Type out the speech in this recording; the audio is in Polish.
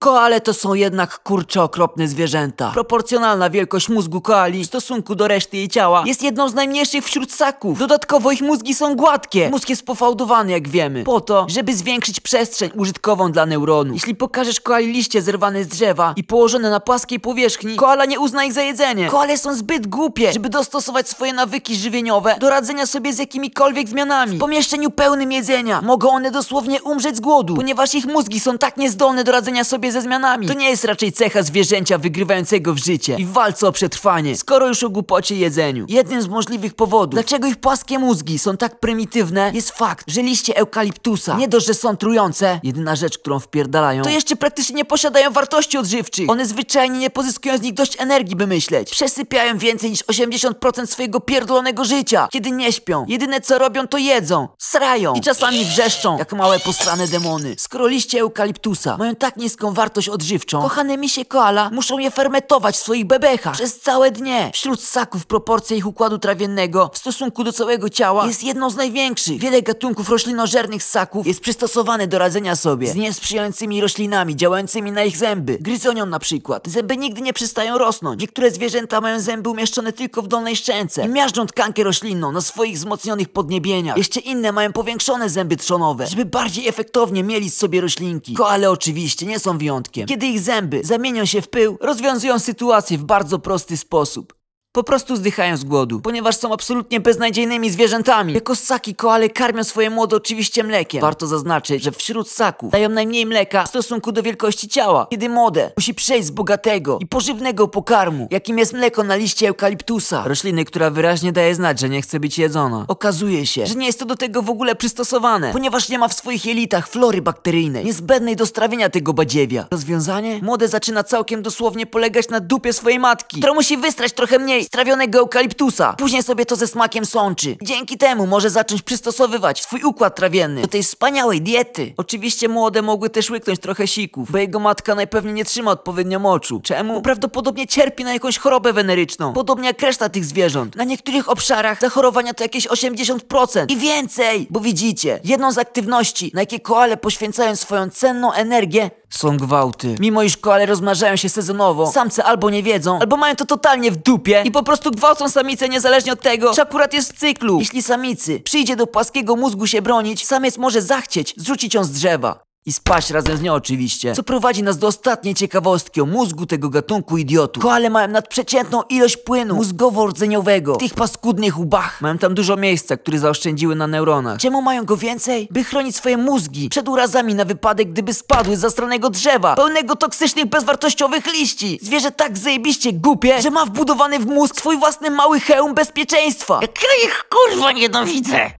Koale to są jednak kurcze okropne zwierzęta. Proporcjonalna wielkość mózgu koali w stosunku do reszty jej ciała jest jedną z najmniejszych wśród ssaków. Dodatkowo ich mózgi są gładkie. Mózg jest pofałdowany, jak wiemy, po to, żeby zwiększyć przestrzeń użytkową dla neuronu. Jeśli pokażesz koali liście zerwane z drzewa i położone na płaskiej powierzchni, koala nie uzna ich za jedzenie. Koale są zbyt głupie, żeby dostosować swoje nawyki żywieniowe do radzenia sobie z jakimikolwiek zmianami. W pomieszczeniu pełnym jedzenia mogą one dosłownie umrzeć z głodu, ponieważ ich mózgi są tak niezdolne do radzenia sobie ze zmianami. To nie jest raczej cecha zwierzęcia wygrywającego w życie i w walce o przetrwanie, skoro już o głupocie jedzeniu. Jednym z możliwych powodów, dlaczego ich płaskie mózgi są tak prymitywne, jest fakt, że liście eukaliptusa nie dość, że są trujące, jedyna rzecz, którą wpierdalają, to jeszcze praktycznie nie posiadają wartości odżywczych. One zwyczajnie nie pozyskują z nich dość energii, by myśleć. Przesypiają więcej niż 80% swojego pierdolonego życia, kiedy nie śpią. Jedyne co robią, to jedzą, srają i czasami wrzeszczą, jak małe posrane demony. Skoro liście eukaliptusa mają tak niską wartość odżywczą, kochane misie koala muszą je fermentować w swoich bebechach przez całe dnie. Wśród ssaków proporcja ich układu trawiennego w stosunku do całego ciała jest jedną z największych. Wiele gatunków roślinożernych ssaków jest przystosowane do radzenia sobie z niesprzyjającymi roślinami działającymi na ich zęby. Gryzonią na przykład. Zęby nigdy nie przestają rosnąć. Niektóre zwierzęta mają zęby umieszczone tylko w dolnej szczęce i miażdżą tkankę roślinną na swoich wzmocnionych podniebieniach. Jeszcze inne mają powiększone zęby trzonowe, żeby bardziej efektownie mieli z sobie roślinki. Koale oczywiście nie są wyjątkiem. Kiedy ich zęby zamienią się w pył, rozwiązują sytuację w bardzo prosty sposób. Po prostu zdychają z głodu, ponieważ są absolutnie beznadziejnymi zwierzętami. Jako ssaki koale karmią swoje młode oczywiście mlekiem. Warto zaznaczyć, że wśród ssaków dają najmniej mleka w stosunku do wielkości ciała. Kiedy młode musi przejść z bogatego i pożywnego pokarmu, jakim jest mleko na liście eukaliptusa, rośliny, która wyraźnie daje znać, że nie chce być jedzona. Okazuje się, że nie jest to do tego w ogóle przystosowane, ponieważ nie ma w swoich jelitach flory bakteryjnej, niezbędnej do strawienia tego badziewia. Rozwiązanie? Młode zaczyna całkiem dosłownie polegać na dupie swojej matki, która musi wystrać trochę mniej strawionego eukaliptusa. Później sobie to ze smakiem sączy. Dzięki temu może zacząć przystosowywać swój układ trawienny do tej wspaniałej diety. Oczywiście młode mogły też łyknąć trochę sików, bo jego matka najpewniej nie trzyma odpowiednio moczu. Czemu? Bo prawdopodobnie cierpi na jakąś chorobę weneryczną. Podobnie jak reszta tych zwierząt. Na niektórych obszarach zachorowania to jakieś 80% i więcej. Bo widzicie, jedną z aktywności, na jakie koale poświęcają swoją cenną energię, są gwałty. Mimo iż koale rozmnażają się sezonowo, samce albo nie wiedzą, albo mają to totalnie w dupie i po prostu gwałcą samice niezależnie od tego, czy akurat jest w cyklu. Jeśli samicy przyjdzie do płaskiego mózgu się bronić, samiec może zachcieć zrzucić ją z drzewa. I spaść razem z nią oczywiście. Co prowadzi nas do ostatniej ciekawostki o mózgu tego gatunku idiotów. Koale mają nadprzeciętną ilość płynu mózgowo-rdzeniowego w tych paskudnych łbach. Mają tam dużo miejsca, które zaoszczędziły na neuronach. Czemu mają go więcej? By chronić swoje mózgi przed urazami na wypadek, gdyby spadły z zastranego drzewa, pełnego toksycznych, bezwartościowych liści. Zwierzę tak zajebiście głupie, że ma wbudowany w mózg swój własny mały hełm bezpieczeństwa. Jak ja ich kurwa nienawidzę!